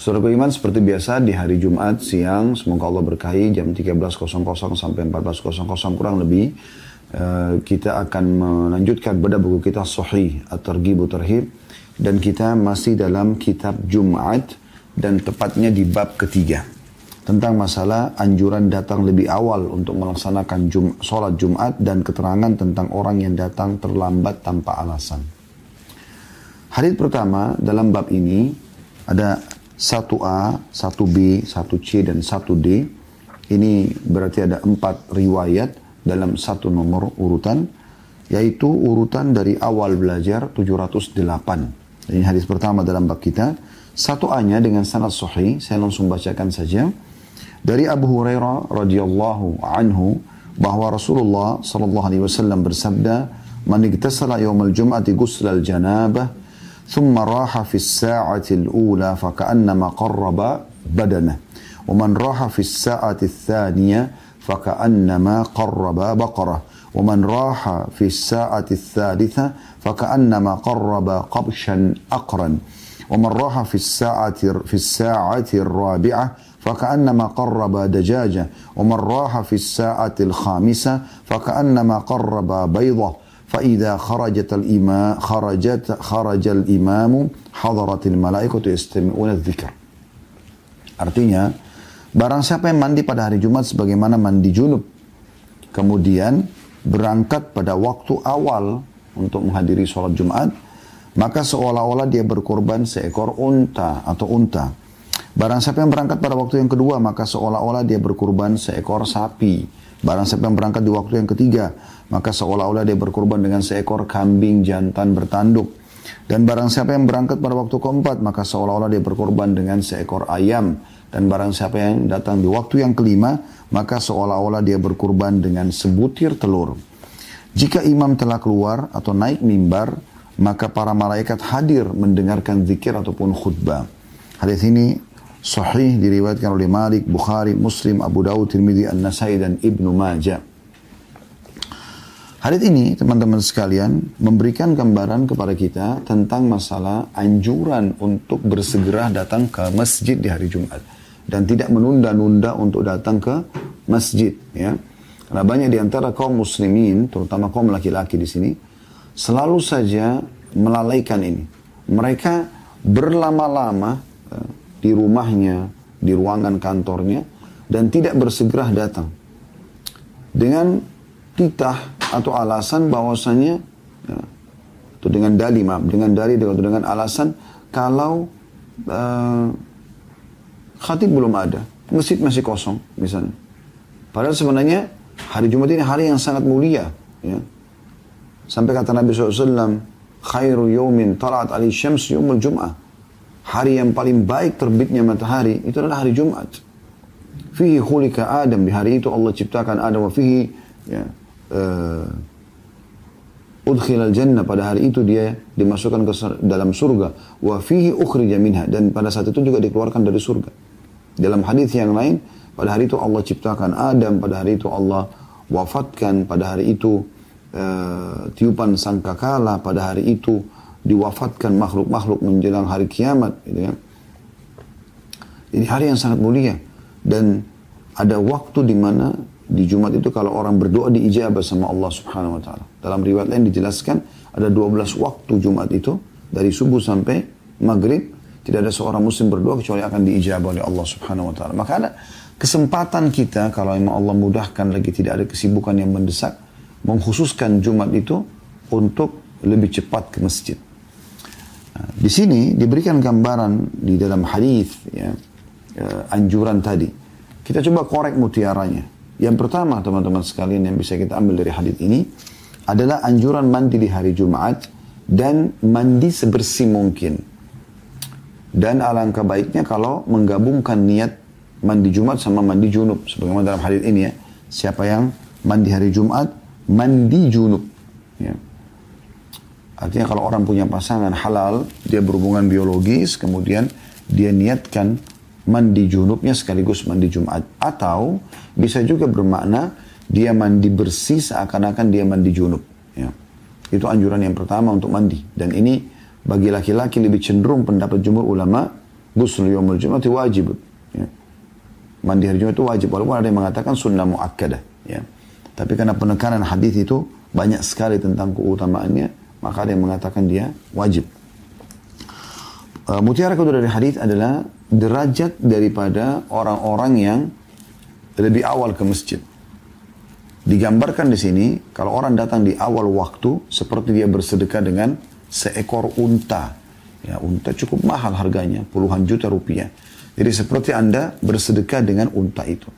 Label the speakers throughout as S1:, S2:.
S1: Saudara iman seperti biasa di hari Jumat siang, semoga Allah berkahi jam 13.00 sampai 14.00 kurang lebih. Uh, kita akan melanjutkan pada buku kita Sahih At-Targhib Tarhib dan kita masih dalam kitab Jumat dan tepatnya di bab ketiga tentang masalah anjuran datang lebih awal untuk melaksanakan jum, sholat Jumat dan keterangan tentang orang yang datang terlambat tanpa alasan. Hadis pertama dalam bab ini ada 1A, 1B, 1C, dan 1D. Ini berarti ada empat riwayat dalam satu nomor urutan, yaitu urutan dari awal belajar 708. Ini hadis pertama dalam bab kita. Satu A-nya dengan sanad sahih, saya langsung bacakan saja. Dari Abu Hurairah radhiyallahu anhu bahwa Rasulullah sallallahu alaihi wasallam bersabda, "Man igtasala yawmal jum'ati ghusl janabah ثم راح في الساعة الأولى فكأنما قرب بدنه. ومن راح في الساعة الثانية فكأنما قرب بقرة. ومن راح في الساعة الثالثة فكأنما قرب قبشا أقرا ومن راح في الساعة في الساعة الرابعة فكأنما قرب دجاجة. ومن راح في الساعة الخامسة فكأنما قرب بيضة. فإذا خرجت الإمام خرجت خرج الإمام حضرت الملائكة يستمعون الذكر Artinya, barang siapa yang mandi pada hari Jumat sebagaimana mandi junub, kemudian berangkat pada waktu awal untuk menghadiri sholat Jumat, maka seolah-olah dia berkorban seekor unta atau unta. Barang siapa yang berangkat pada waktu yang kedua, maka seolah-olah dia berkorban seekor sapi. Barang siapa yang berangkat di waktu yang ketiga, maka seolah-olah dia berkorban dengan seekor kambing jantan bertanduk. Dan barang siapa yang berangkat pada waktu keempat, maka seolah-olah dia berkorban dengan seekor ayam. Dan barang siapa yang datang di waktu yang kelima, maka seolah-olah dia berkorban dengan sebutir telur. Jika imam telah keluar atau naik mimbar, maka para malaikat hadir mendengarkan zikir ataupun khutbah. Hadis ini sahih diriwayatkan oleh Malik, Bukhari, Muslim, Abu Dawud, Tirmidzi, An-Nasai dan Ibnu Majah. Hadis ini teman-teman sekalian memberikan gambaran kepada kita tentang masalah anjuran untuk bersegera datang ke masjid di hari Jumat dan tidak menunda-nunda untuk datang ke masjid ya. Karena banyak di antara kaum muslimin, terutama kaum laki-laki di sini, selalu saja melalaikan ini. Mereka berlama-lama eh, di rumahnya, di ruangan kantornya, dan tidak bersegera datang. Dengan titah atau alasan bahwasanya ya, atau dengan dalih maaf dengan dalih atau dengan alasan kalau uh, khatib belum ada masjid masih kosong misalnya. Padahal sebenarnya hari Jumat ini hari yang sangat mulia ya. Sampai kata Nabi SAW khairu yawmin talat ali syams yawmul jum'ah hari yang paling baik terbitnya matahari itu adalah hari Jumat. Fihi khulika Adam. Di hari itu Allah ciptakan Adam wa fihi ya, uh, udkhilal jannah. Pada hari itu dia dimasukkan ke dalam surga. Wa fihi ukhrija minha. Dan pada saat itu juga dikeluarkan dari surga. Dalam hadis yang lain pada hari itu Allah ciptakan Adam pada hari itu Allah wafatkan pada hari itu uh, tiupan sangkakala pada hari itu diwafatkan makhluk-makhluk menjelang hari kiamat gitu ya. ini hari yang sangat mulia dan ada waktu di mana di Jumat itu kalau orang berdoa diijabah sama Allah Subhanahu wa taala. Dalam riwayat lain dijelaskan ada 12 waktu Jumat itu dari subuh sampai maghrib tidak ada seorang muslim berdoa kecuali akan diijabah oleh Allah Subhanahu wa taala. Maka ada kesempatan kita kalau memang Allah mudahkan lagi tidak ada kesibukan yang mendesak mengkhususkan Jumat itu untuk lebih cepat ke masjid. Di sini diberikan gambaran di dalam hadis ya, eh, anjuran tadi. Kita coba korek mutiaranya. Yang pertama teman-teman sekalian yang bisa kita ambil dari hadis ini adalah anjuran mandi di hari Jumat dan mandi sebersih mungkin. Dan alangkah baiknya kalau menggabungkan niat mandi Jumat sama mandi junub. Sebagaimana dalam hadis ini ya. Siapa yang mandi hari Jumat, mandi junub. Ya. Artinya kalau orang punya pasangan halal, dia berhubungan biologis, kemudian dia niatkan mandi junubnya sekaligus mandi Jumat. Atau bisa juga bermakna dia mandi bersih seakan-akan dia mandi junub. Ya. Itu anjuran yang pertama untuk mandi. Dan ini bagi laki-laki lebih cenderung pendapat jumhur ulama Ghusl yawmul jum'ati wajib. Ya. Mandi hari Jumat itu wajib. Walaupun ada yang mengatakan sunnah muakkadah. Ya. Tapi karena penekanan hadis itu banyak sekali tentang keutamaannya, maka ada yang mengatakan dia wajib. Uh, mutiara kedua dari hadis adalah derajat daripada orang-orang yang lebih awal ke masjid. Digambarkan di sini, kalau orang datang di awal waktu, seperti dia bersedekah dengan seekor unta. Ya, unta cukup mahal harganya, puluhan juta rupiah. Jadi seperti Anda bersedekah dengan unta itu.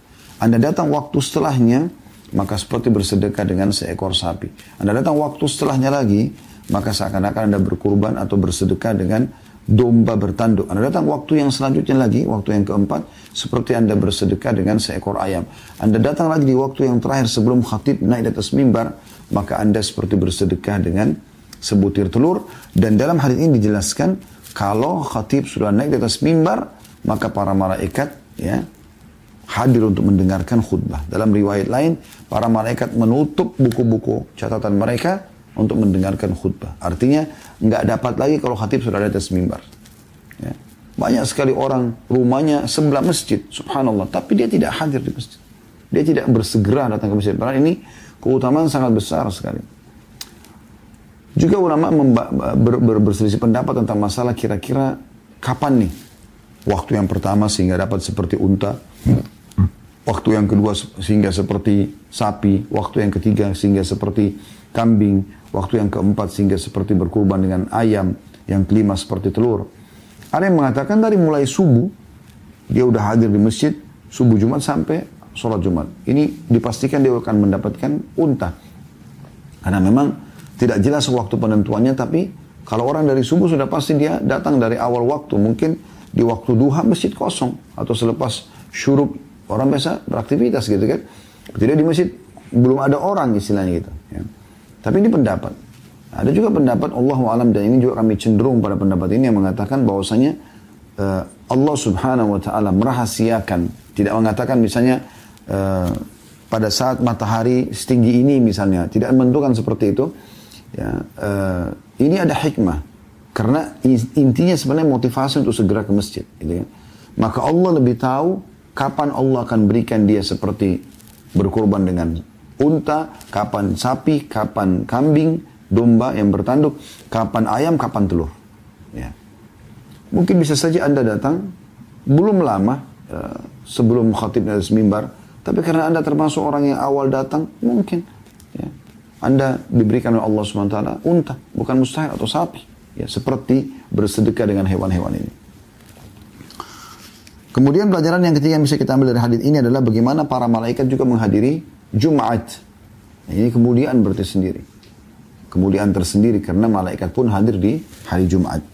S1: Anda datang waktu setelahnya, maka seperti bersedekah dengan seekor sapi. Anda datang waktu setelahnya lagi, maka seakan-akan Anda berkurban atau bersedekah dengan domba bertanduk. Anda datang waktu yang selanjutnya lagi, waktu yang keempat, seperti Anda bersedekah dengan seekor ayam. Anda datang lagi di waktu yang terakhir sebelum khatib naik di atas mimbar, maka Anda seperti bersedekah dengan sebutir telur. Dan dalam hal ini dijelaskan, kalau khatib sudah naik di atas mimbar, maka para malaikat ya hadir untuk mendengarkan khutbah. Dalam riwayat lain, para malaikat menutup buku-buku catatan mereka untuk mendengarkan khutbah. Artinya nggak dapat lagi kalau khatib sudah ada di atas mimbar. Ya. Banyak sekali orang rumahnya sebelah masjid, subhanallah, tapi dia tidak hadir di masjid. Dia tidak bersegera datang ke masjid. Padahal ini keutamaan sangat besar sekali. Juga ulama ber, ber, berselisih pendapat tentang masalah kira-kira kapan nih waktu yang pertama sehingga dapat seperti unta, waktu yang kedua sehingga seperti sapi, waktu yang ketiga sehingga seperti kambing, Waktu yang keempat sehingga seperti berkurban dengan ayam. Yang kelima seperti telur. Ada yang mengatakan dari mulai subuh, dia udah hadir di masjid, subuh Jumat sampai sholat Jumat. Ini dipastikan dia akan mendapatkan unta. Karena memang tidak jelas waktu penentuannya, tapi kalau orang dari subuh sudah pasti dia datang dari awal waktu. Mungkin di waktu duha masjid kosong. Atau selepas syuruk, orang biasa beraktivitas gitu kan. Tidak di masjid, belum ada orang istilahnya gitu. Ya. Tapi ini pendapat. Ada juga pendapat Allah alam dan ini juga kami cenderung pada pendapat ini yang mengatakan bahwasanya uh, Allah Subhanahu wa taala merahasiakan, tidak mengatakan misalnya uh, pada saat matahari setinggi ini misalnya, tidak menentukan seperti itu. Ya, uh, ini ada hikmah karena intinya sebenarnya motivasi untuk segera ke masjid, gitu kan. Maka Allah lebih tahu kapan Allah akan berikan dia seperti berkorban dengan unta, kapan sapi, kapan kambing, domba yang bertanduk, kapan ayam, kapan telur. Ya. Mungkin bisa saja Anda datang belum lama uh, sebelum khatib dari mimbar, tapi karena Anda termasuk orang yang awal datang, mungkin ya, Anda diberikan oleh Allah SWT unta, bukan mustahil atau sapi. Ya, seperti bersedekah dengan hewan-hewan ini. Kemudian pelajaran yang ketiga yang bisa kita ambil dari hadis ini adalah bagaimana para malaikat juga menghadiri Jumat. Ini kemudian berarti sendiri. Kemudian tersendiri karena malaikat pun hadir di hari Jumat.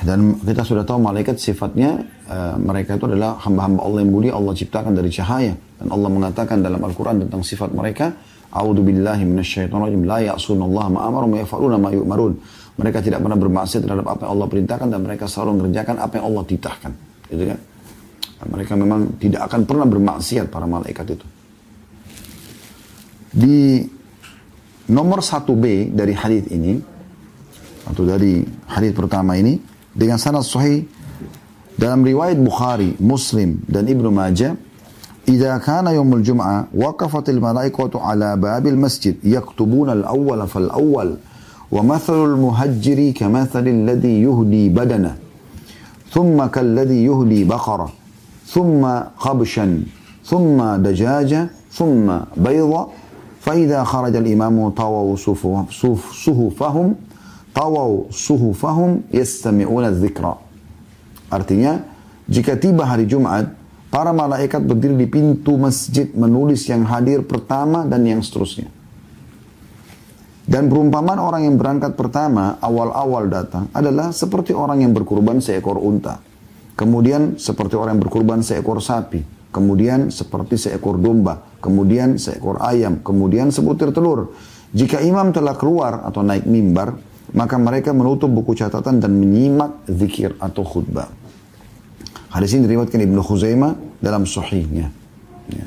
S1: Dan kita sudah tahu malaikat sifatnya uh, mereka itu adalah hamba-hamba Allah yang mulia Allah ciptakan dari cahaya. Dan Allah mengatakan dalam Al-Quran tentang sifat mereka, A'udhu billahi minasyaitonirrajim la ya'sunallaha ma'amarum yafa'aluna ma yu'marun. Mereka tidak pernah bermaksiat terhadap apa yang Allah perintahkan dan mereka selalu mengerjakan apa yang Allah titahkan. Gitu kan? mereka memang tidak akan pernah bermaksiat para malaikat itu. Di nomor 1B dari hadis ini atau dari hadis pertama ini dengan sanad sahih dalam riwayat Bukhari, Muslim dan Ibnu Majah إذا كان يوم الجمعة وقفت الملائكة على باب المسجد يكتبون الأول فالأول ومثل المهجر كمثل الذي يهدي بدنه ثم كالذي يهدي بقرة ثم قبشا ثم دجاجة ثم بيضة فإذا خرج الإمام طووا صهفهم طووا صهفهم يستمعون الذكرى Artinya, jika tiba hari Jumat, para malaikat berdiri di pintu masjid menulis yang hadir pertama dan yang seterusnya. Dan perumpamaan orang yang berangkat pertama, awal-awal datang, adalah seperti orang yang berkurban seekor unta. Kemudian seperti orang yang berkurban seekor sapi. Kemudian seperti seekor domba. Kemudian seekor ayam. Kemudian sebutir telur. Jika imam telah keluar atau naik mimbar, maka mereka menutup buku catatan dan menyimak zikir atau khutbah. Hadis ini diriwayatkan Ibnu Khuzaimah dalam sahihnya. Ya.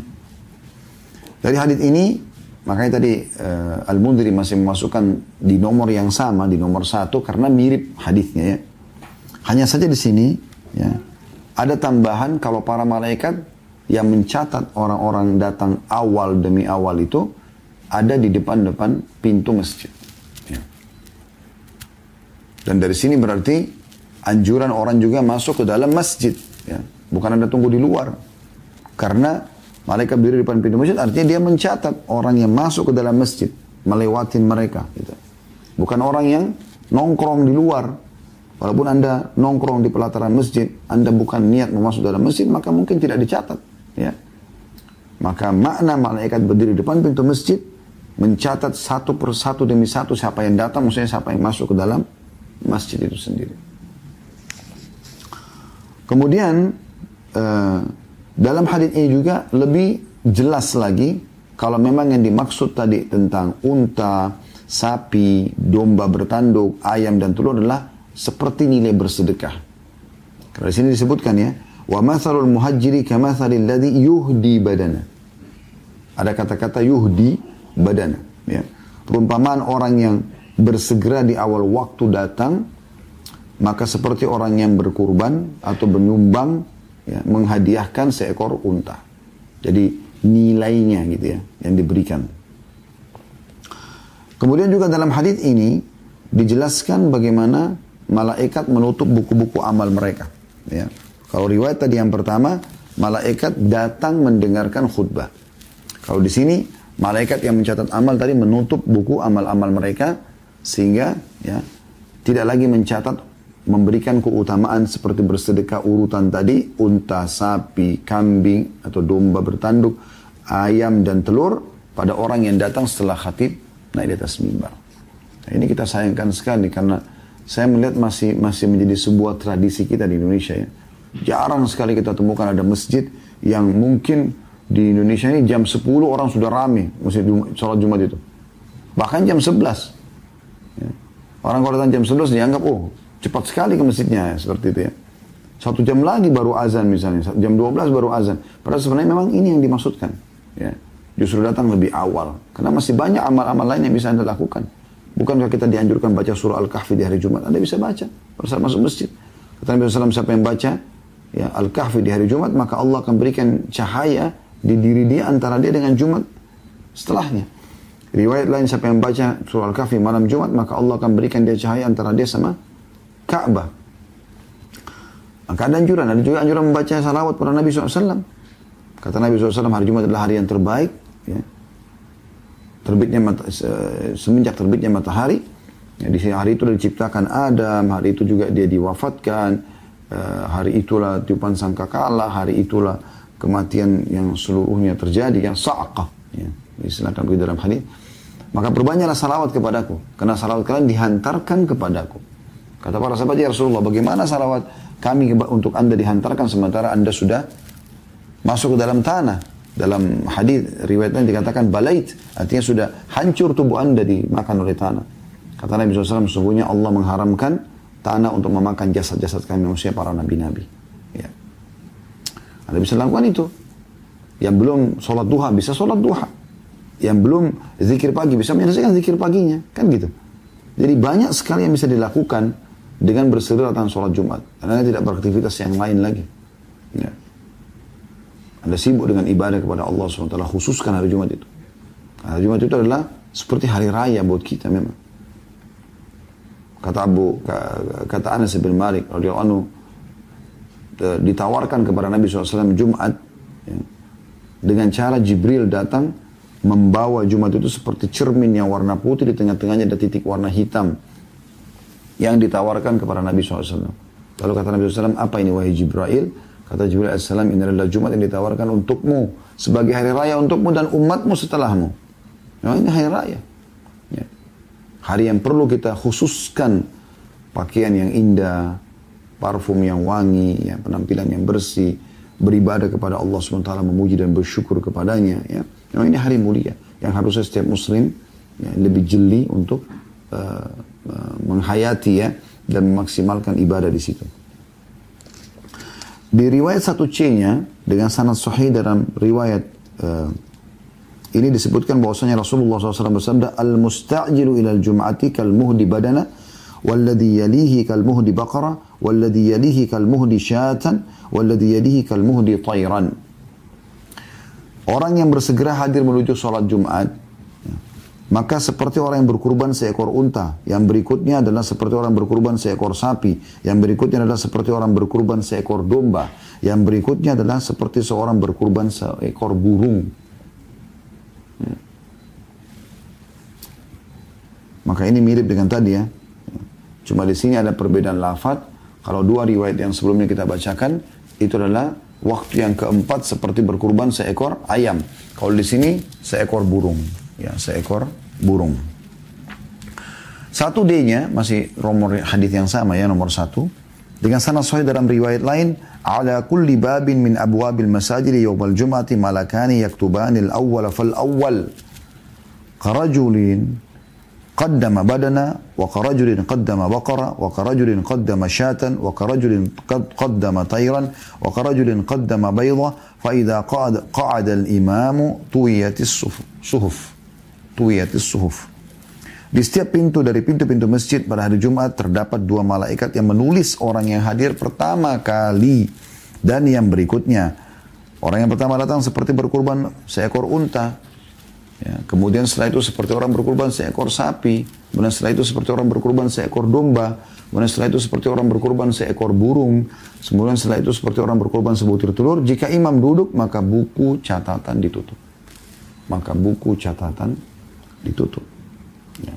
S1: Dari hadis ini, makanya tadi uh, Al-Mundiri masih memasukkan di nomor yang sama, di nomor satu, karena mirip hadisnya ya. Hanya saja di sini ya, ada tambahan kalau para malaikat yang mencatat orang-orang datang awal demi awal itu ada di depan-depan pintu masjid. Ya. Dan dari sini berarti anjuran orang juga masuk ke dalam masjid. Ya. Bukan anda tunggu di luar. Karena malaikat berdiri di depan pintu masjid artinya dia mencatat orang yang masuk ke dalam masjid. Melewatin mereka. Gitu. Bukan orang yang nongkrong di luar. Walaupun anda nongkrong di pelataran masjid, anda bukan niat mau masuk dalam masjid, maka mungkin tidak dicatat. Ya. Maka makna malaikat berdiri di depan pintu masjid, mencatat satu persatu demi satu siapa yang datang, maksudnya siapa yang masuk ke dalam masjid itu sendiri. Kemudian uh, dalam hadis ini juga lebih jelas lagi kalau memang yang dimaksud tadi tentang unta, sapi, domba bertanduk, ayam dan telur adalah seperti nilai bersedekah. Karena di sini disebutkan ya, wa mathalul muhajiri kamathalil ladzi yuhdi badana. Ada kata-kata yuhdi badana, ya. Perumpamaan orang yang bersegera di awal waktu datang maka seperti orang yang berkurban atau menyumbang ya, menghadiahkan seekor unta. Jadi nilainya gitu ya yang diberikan. Kemudian juga dalam hadis ini dijelaskan bagaimana malaikat menutup buku-buku amal mereka. Ya. Kalau riwayat tadi yang pertama, malaikat datang mendengarkan khutbah. Kalau di sini malaikat yang mencatat amal tadi menutup buku amal-amal mereka sehingga ya tidak lagi mencatat memberikan keutamaan seperti bersedekah urutan tadi, unta, sapi, kambing, atau domba bertanduk, ayam dan telur pada orang yang datang setelah khatib naik di atas mimbar. Nah, ini kita sayangkan sekali karena saya melihat masih masih menjadi sebuah tradisi kita di Indonesia ya. Jarang sekali kita temukan ada masjid yang mungkin di Indonesia ini jam 10 orang sudah rame masjid sholat Jumat itu. Bahkan jam 11. Ya. Orang kalau datang jam 11 dianggap, oh Cepat sekali ke masjidnya seperti itu ya. Satu jam lagi baru azan misalnya, jam 12 baru azan. Padahal sebenarnya memang ini yang dimaksudkan. Ya. Justru datang lebih awal. Karena masih banyak amal-amal lain yang bisa Anda lakukan. Bukankah kita dianjurkan baca surah Al-Kahfi di hari Jumat? Anda bisa baca saat masuk masjid. Kata Nabi SAW, siapa yang baca ya, Al-Kahfi di hari Jumat, maka Allah akan berikan cahaya di diri dia antara dia dengan Jumat setelahnya. Riwayat lain siapa yang baca surah Al-Kahfi malam Jumat, maka Allah akan berikan dia cahaya antara dia sama Ka'bah. Maka ada anjuran, ada juga anjuran membaca salawat pada Nabi SAW. Kata Nabi SAW, hari Jumat adalah hari yang terbaik. Ya. Terbitnya mata, semenjak terbitnya matahari. Ya, di hari itu diciptakan Adam, hari itu juga dia diwafatkan. Uh, hari itulah tiupan sangkakala, hari itulah kematian yang seluruhnya terjadi, yang sa'aqah. Ya. Begitu dalam hadis. Maka perbanyaklah salawat kepadaku. Karena salawat kalian dihantarkan kepadaku. Kata para sahabat, ya Rasulullah, bagaimana salawat kami untuk anda dihantarkan sementara anda sudah masuk ke dalam tanah. Dalam hadis riwayatnya dikatakan balait, artinya sudah hancur tubuh anda dimakan oleh tanah. Kata Nabi SAW, sesungguhnya Allah mengharamkan tanah untuk memakan jasad-jasad kami manusia para nabi-nabi. Ya. Anda bisa lakukan itu. Yang belum sholat duha bisa sholat duha. Yang belum zikir pagi bisa menyelesaikan zikir paginya. Kan gitu. Jadi banyak sekali yang bisa dilakukan dengan berseri datang sholat Jumat. Karena tidak beraktivitas yang lain lagi. Ya. Anda sibuk dengan ibadah kepada Allah SWT, khususkan hari Jumat itu. Hari Jumat itu adalah seperti hari raya buat kita memang. Kata Abu, kata Anas bin Malik, radhiyallahu anhu, ditawarkan kepada Nabi SAW Jumat, ya, dengan cara Jibril datang, membawa Jumat itu seperti cermin yang warna putih, di tengah-tengahnya ada titik warna hitam yang ditawarkan kepada Nabi SAW. Lalu kata Nabi SAW, apa ini wahai Jibril? Kata Jibril AS, ini adalah Jumat yang ditawarkan untukmu. Sebagai hari raya untukmu dan umatmu setelahmu. Nah, ini hari raya. Ya. Hari yang perlu kita khususkan pakaian yang indah, parfum yang wangi, ya, penampilan yang bersih, beribadah kepada Allah SWT, memuji dan bersyukur kepadanya. Ya. Nah, ini hari mulia yang harusnya setiap muslim ya, lebih jeli untuk uh, Eh, menghayati ya dan memaksimalkan ibadah di situ. Di riwayat satu C-nya dengan sanad sahih dalam riwayat uh, ini disebutkan bahwasanya Rasulullah SAW bersabda al mustajilu ilal jum'ati kal muhdi badana والذي يليه كالمهد بقرة والذي يليه كالمهد شاة والذي يليه كالمهد طيرا Orang yang bersegera hadir menuju sholat Jumat, maka seperti orang yang berkurban seekor unta. Yang berikutnya adalah seperti orang berkurban seekor sapi. Yang berikutnya adalah seperti orang berkurban seekor domba. Yang berikutnya adalah seperti seorang berkurban seekor burung. Maka ini mirip dengan tadi ya. Cuma di sini ada perbedaan lafaz. Kalau dua riwayat yang sebelumnya kita bacakan, itu adalah Waktu yang keempat seperti berkurban seekor ayam. Kalau di sini seekor burung. Ya, seekor burung. Satu D-nya masih nomor hadis yang sama ya nomor satu. Dengan sanad sahih dalam riwayat lain, ala kulli babin min abwabil masajid yawmal jum'ati malakani yaktubanil awwal fal awwal. Karajulin قدم بدنا وكرجل قدم بقرة وكرجل قدم شاة وكرجل قدم طيرا وكرجل قدم بيضة فإذا قعد, قعد الإمام طويت الصحف tuwiyat suhuf. Di setiap pintu dari pintu-pintu masjid pada hari Jumat terdapat dua malaikat yang menulis orang yang hadir pertama kali dan yang berikutnya. Orang yang pertama datang seperti berkurban seekor unta. Ya, kemudian setelah itu seperti orang berkurban seekor sapi. Kemudian setelah itu seperti orang berkurban seekor domba. Kemudian setelah itu seperti orang berkurban seekor burung. Kemudian setelah itu seperti orang berkurban sebutir telur. Jika imam duduk maka buku catatan ditutup. Maka buku catatan ditutup. Ya.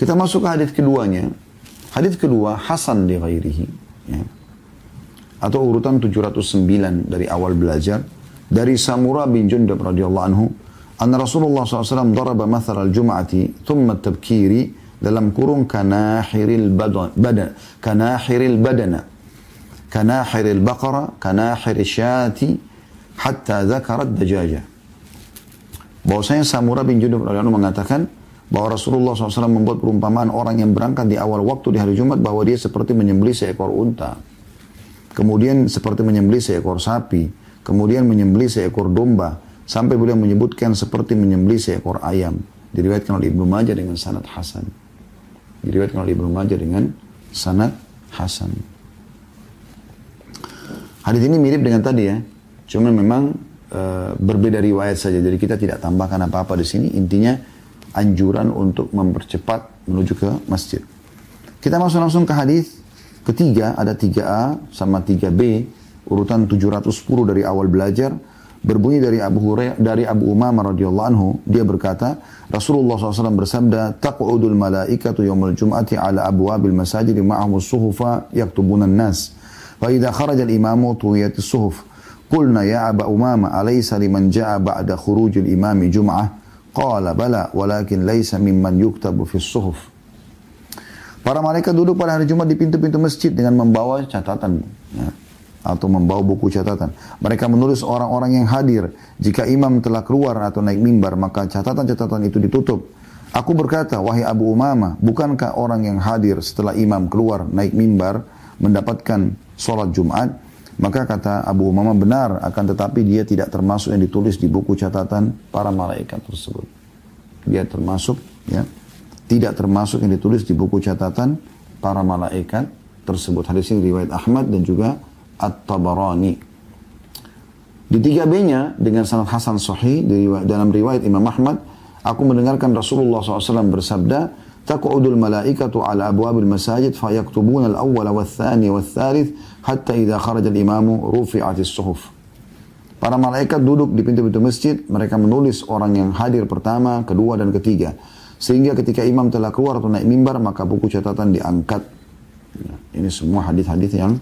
S1: Kita masuk ke hadis keduanya. Hadis kedua, Hasan di ghairihi. Ya. Atau urutan 709 dari awal belajar dari Samura bin Jundab radhiyallahu anhu anna Rasulullah SAW daraba mathal al-jum'ati thumma tabkiri dalam kurung kanahiril badan, badan kanahiril badana kanahiril baqara kanahiril syati hatta dzakarat dajaja bahwasanya Samura bin Jundab radhiyallahu mengatakan bahwa Rasulullah SAW membuat perumpamaan orang yang berangkat di awal waktu di hari Jumat bahwa dia seperti menyembelih seekor unta. Kemudian seperti menyembelih seekor sapi. Kemudian menyembelih seekor domba. Sampai beliau menyebutkan seperti menyembelih seekor ayam. Diriwayatkan oleh Ibnu Majah dengan sanad hasan. Diriwayatkan oleh Ibnu Majah dengan sanad hasan. Hadis ini mirip dengan tadi ya. Cuma memang e, berbeda riwayat saja. Jadi kita tidak tambahkan apa-apa di sini. Intinya anjuran untuk mempercepat menuju ke masjid. Kita masuk langsung ke hadis ketiga. Ada 3A sama 3B urutan 710 dari awal belajar. Berbunyi dari Abu Hurairah dari Abu Umamah radhiyallahu anhu. Dia berkata Rasulullah SAW bersabda taq'udul malaikatu yaumul jum'ati ala abwabil masajid ma'ahum suhufa yaktubuna nas fa idza kharaja al imamu tuwiyatis suhuf qulna ya Aba Umama alaysa liman ja'a ba'da khurujil imami jum'ah qala bala walakin laysa mimman yuktabu fis suhuf Para malaikat duduk pada hari Jumat di pintu-pintu masjid dengan membawa catatan. Ya atau membawa buku catatan. Mereka menulis orang-orang yang hadir. Jika imam telah keluar atau naik mimbar, maka catatan-catatan itu ditutup. Aku berkata, wahai Abu Umama, bukankah orang yang hadir setelah imam keluar naik mimbar mendapatkan sholat Jumat? Maka kata Abu Umama benar, akan tetapi dia tidak termasuk yang ditulis di buku catatan para malaikat tersebut. Dia termasuk, ya, tidak termasuk yang ditulis di buku catatan para malaikat tersebut. Hadis ini riwayat Ahmad dan juga At-Tabarani. Di tiga B-nya dengan sanad Hasan Sahih dalam riwayat Imam Ahmad, aku mendengarkan Rasulullah SAW bersabda, "Taq'udul malaikatu ala abwabil masajid fayaktubuna al-awwal wa tsani wa tsalits hatta idza kharaja al-imamu rufi'atis suhuf." Para malaikat duduk di pintu-pintu masjid, mereka menulis orang yang hadir pertama, kedua, dan ketiga. Sehingga ketika imam telah keluar atau naik mimbar, maka buku catatan diangkat. Ya, ini semua hadis-hadis yang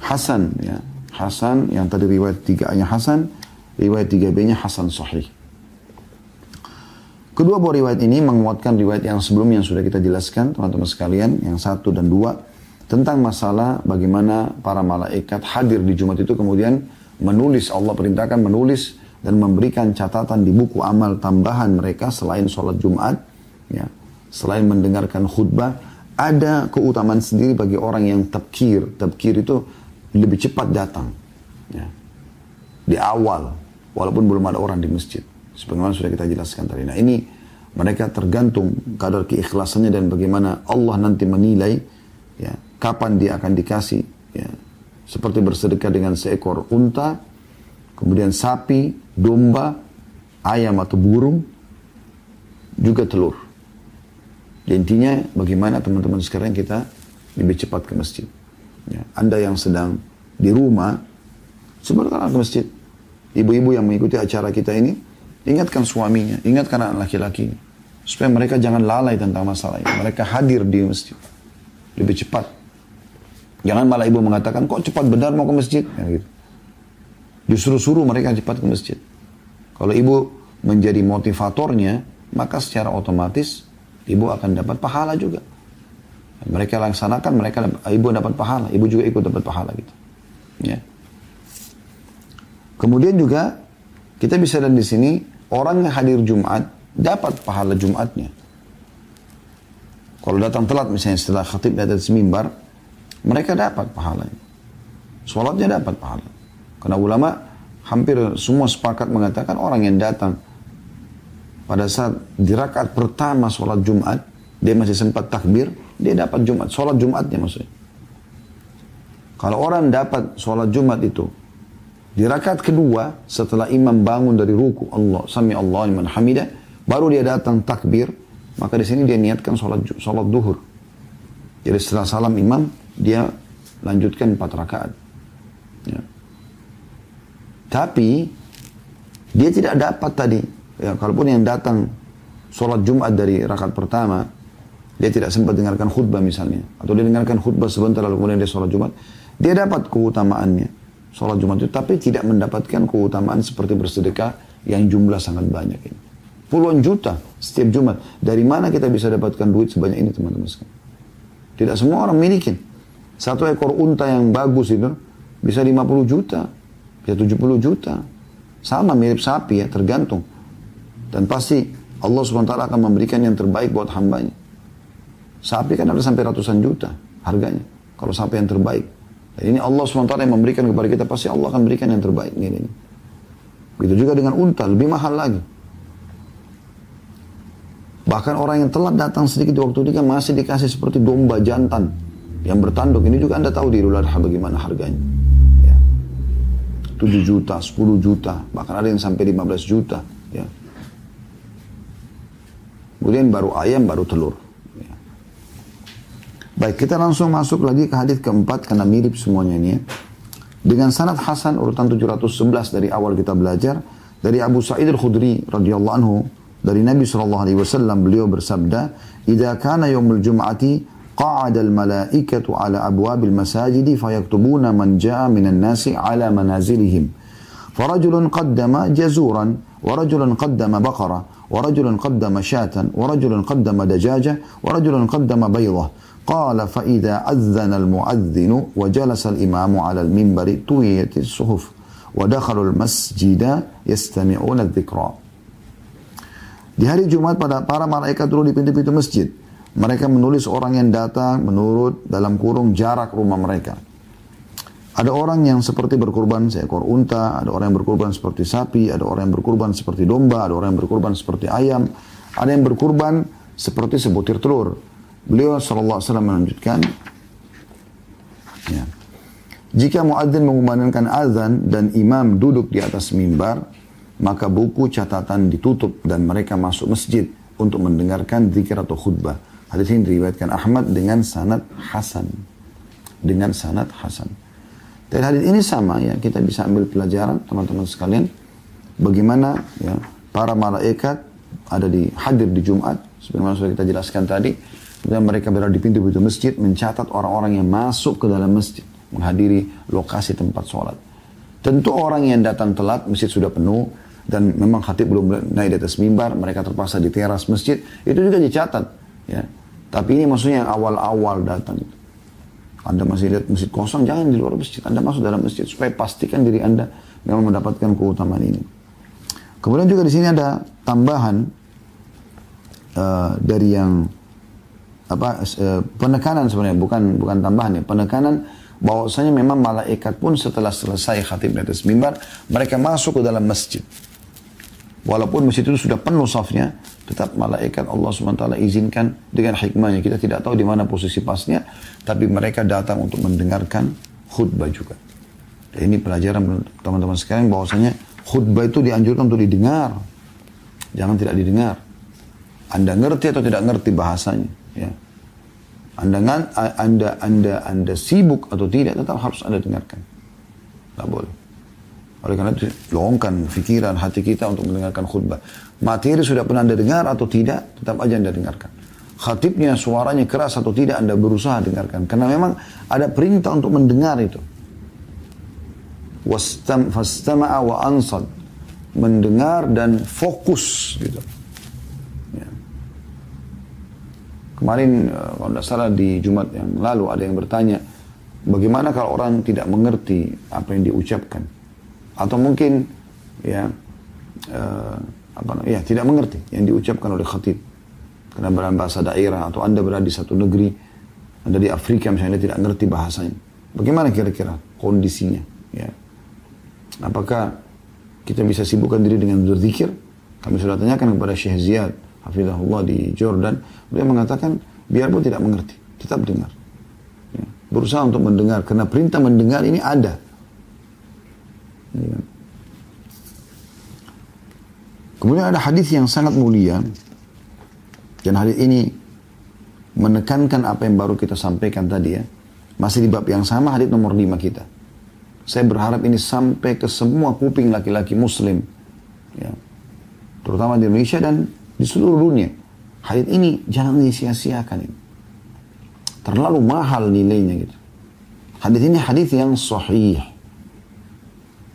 S1: Hasan ya. Hasan yang tadi riwayat tiga nya Hasan, riwayat tiga B-nya Hasan Sahih. Kedua buah riwayat ini menguatkan riwayat yang sebelumnya yang sudah kita jelaskan teman-teman sekalian yang satu dan dua tentang masalah bagaimana para malaikat hadir di Jumat itu kemudian menulis Allah perintahkan menulis dan memberikan catatan di buku amal tambahan mereka selain sholat Jumat ya selain mendengarkan khutbah ada keutamaan sendiri bagi orang yang tabkir tabkir itu lebih cepat datang. Ya. Di awal, walaupun belum ada orang di masjid. Sebagaimana sudah kita jelaskan tadi. Nah ini Mereka tergantung kadar keikhlasannya dan bagaimana Allah nanti menilai ya, kapan dia akan dikasih. Ya. Seperti bersedekah dengan seekor unta, kemudian sapi, domba, ayam atau burung, juga telur. Jadi intinya bagaimana teman-teman sekarang kita lebih cepat ke masjid. Ya. Anda yang sedang di rumah, sebenarnya ke masjid. Ibu-ibu yang mengikuti acara kita ini, ingatkan suaminya, ingatkan anak laki-laki. Supaya mereka jangan lalai tentang masalah ini. Mereka hadir di masjid. Lebih cepat. Jangan malah ibu mengatakan, kok cepat benar mau ke masjid? Ya, gitu. Justru suruh mereka cepat ke masjid. Kalau ibu menjadi motivatornya, maka secara otomatis ibu akan dapat pahala juga. Mereka laksanakan, mereka ibu dapat pahala, ibu juga ikut dapat pahala gitu. Ya. Kemudian juga kita bisa lihat di sini orang yang hadir Jumat dapat pahala Jumatnya. Kalau datang telat misalnya setelah khatib di atas mimbar, mereka dapat pahalanya. Sholatnya dapat pahala. Karena ulama hampir semua sepakat mengatakan orang yang datang pada saat di rakaat pertama sholat Jumat, dia masih sempat takbir, dia dapat Jumat. Sholat Jumatnya maksudnya. Kalau orang dapat sholat Jumat itu, di rakaat kedua, setelah imam bangun dari ruku, Allah, sami Allah liman hamidah, baru dia datang takbir, maka di sini dia niatkan sholat, sholat duhur. Jadi setelah salam imam, dia lanjutkan empat rakaat. Ya. Tapi, dia tidak dapat tadi. Ya, kalaupun yang datang sholat Jumat dari rakaat pertama, dia tidak sempat dengarkan khutbah misalnya. Atau dia dengarkan khutbah sebentar lalu kemudian dia sholat Jumat. Dia dapat keutamaannya. Sholat Jumat itu. Tapi tidak mendapatkan keutamaan seperti bersedekah yang jumlah sangat banyak ini. Puluhan juta setiap Jumat. Dari mana kita bisa dapatkan duit sebanyak ini teman-teman sekalian? Tidak semua orang miliki. Satu ekor unta yang bagus itu bisa 50 juta. Bisa 70 juta. Sama mirip sapi ya, tergantung. Dan pasti Allah SWT akan memberikan yang terbaik buat hambanya. Sapi kan ada sampai ratusan juta harganya. Kalau sapi yang terbaik. Dan ini Allah SWT yang memberikan kepada kita, pasti Allah akan berikan yang terbaik. Ini, ini. Begitu juga dengan unta, lebih mahal lagi. Bahkan orang yang telat datang sedikit di waktu ini masih dikasih seperti domba jantan yang bertanduk. Ini juga Anda tahu di Idul Adha bagaimana harganya. Ya. 7 juta, 10 juta, bahkan ada yang sampai 15 juta. Ya. Kemudian baru ayam, baru telur. Baik, kita langsung masuk lagi ke hadis keempat karena mirip semuanya ini ya. Dengan sanad Hasan urutan 711 dari awal kita belajar dari Abu Sa'id Al-Khudri radhiyallahu anhu dari Nabi wasallam beliau bersabda, "Idza kana yaumul jum'ati qa'ada al-mala'ikatu ala abwabil masajid fayaktubuna man ja'a minan nasi ala manazilihim." فرجل قدم جزورا ورجل قدم بقرة ورجل قدم شاة ورجل قدم دجاجة ورجل قدم بيضة قال فإذا أذن المؤذن وجلس الإمام على المنبر طويت الصحف ودخلوا المسجد يستمعون الذكرى Di hari Jumat pada para malaikat dulu di pintu-pintu masjid. Mereka menulis orang yang datang menurut dalam kurung jarak rumah mereka. Ada orang yang seperti berkurban seekor unta, ada orang yang berkurban seperti sapi, ada orang yang berkurban seperti domba, ada orang yang berkurban seperti ayam, ada yang berkurban seperti sebutir telur. Beliau SAW melanjutkan, ya, jika muadzin mengumandangkan azan dan imam duduk di atas mimbar, maka buku catatan ditutup dan mereka masuk masjid untuk mendengarkan zikir atau khutbah. Hadis ini diriwayatkan Ahmad dengan sanad Hasan. Dengan sanad Hasan. Dan hadis ini sama ya, kita bisa ambil pelajaran teman-teman sekalian bagaimana ya para malaikat ada di hadir di Jumat sebagaimana sudah kita jelaskan tadi dan mereka berada di pintu-pintu masjid mencatat orang-orang yang masuk ke dalam masjid menghadiri lokasi tempat sholat. Tentu orang yang datang telat masjid sudah penuh dan memang khatib belum naik di atas mimbar, mereka terpaksa di teras masjid, itu juga dicatat. Ya. Tapi ini maksudnya yang awal-awal datang. Anda masih lihat masjid kosong, jangan di luar masjid. Anda masuk dalam masjid supaya pastikan diri Anda memang mendapatkan keutamaan ini. Kemudian juga di sini ada tambahan uh, dari yang apa uh, penekanan sebenarnya bukan bukan tambahan ya penekanan bahwasanya memang malaikat pun setelah selesai khatib di atas mimbar mereka masuk ke dalam masjid Walaupun masjid itu sudah penuh safnya, tetap malaikat Allah SWT izinkan dengan hikmahnya. Kita tidak tahu di mana posisi pasnya, tapi mereka datang untuk mendengarkan khutbah juga. Dan ini pelajaran teman-teman sekalian bahwasanya khutbah itu dianjurkan untuk didengar. Jangan tidak didengar. Anda ngerti atau tidak ngerti bahasanya. Ya. Anda, anda, anda, anda sibuk atau tidak, tetap harus Anda dengarkan. Tidak boleh. Oleh karena itu, longkan pikiran hati kita untuk mendengarkan khutbah. Materi sudah pernah Anda dengar atau tidak, tetap aja Anda dengarkan. Khatibnya suaranya keras atau tidak, Anda berusaha dengarkan. Karena memang ada perintah untuk mendengar itu. Fastama'a wa ansad. Mendengar dan fokus gitu. Ya. Kemarin, eh, kalau tidak salah di Jumat yang lalu ada yang bertanya, bagaimana kalau orang tidak mengerti apa yang diucapkan? Atau mungkin ya uh, apa ya tidak mengerti yang diucapkan oleh khatib. Karena dalam bahasa daerah atau anda berada di satu negeri anda di Afrika misalnya tidak ngerti bahasanya. Bagaimana kira-kira kondisinya ya? Apakah kita bisa sibukkan diri dengan berzikir? Kami sudah tanyakan kepada Syekh Ziyad Hafizahullah di Jordan. Beliau mengatakan biarpun tidak mengerti tetap dengar. Ya. berusaha untuk mendengar. Karena perintah mendengar ini ada. Kemudian ada hadis yang sangat mulia dan hadis ini menekankan apa yang baru kita sampaikan tadi ya. Masih di bab yang sama hadis nomor 5 kita. Saya berharap ini sampai ke semua kuping laki-laki muslim. Ya. Terutama di Indonesia dan di seluruh dunia. Hadis ini jangan disia-siakan ini. Terlalu mahal nilainya gitu. Hadis ini hadis yang sahih.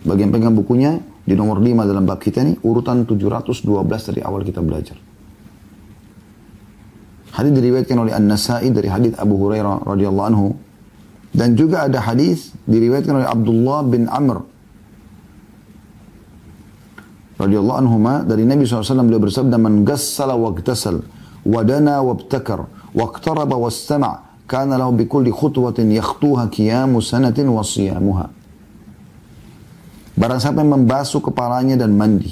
S1: Bagian pegang bukunya di nomor 5 dalam bab kita ini urutan 712 dari awal kita belajar. Hadis diriwayatkan oleh An-Nasa'i dari hadis Abu Hurairah radhiyallahu anhu. Dan juga ada hadis diriwayatkan oleh Abdullah bin Amr radhiyallahu anhu dari Nabi SAW beliau bersabda man gassala wa iktasal wa dana wa ibtakar wa iqtaraba wa istama' kana lahu bi kulli khutwatin yakhtuha qiyamu sanatin wa siyamuha Barang siapa yang membasuh kepalanya dan mandi.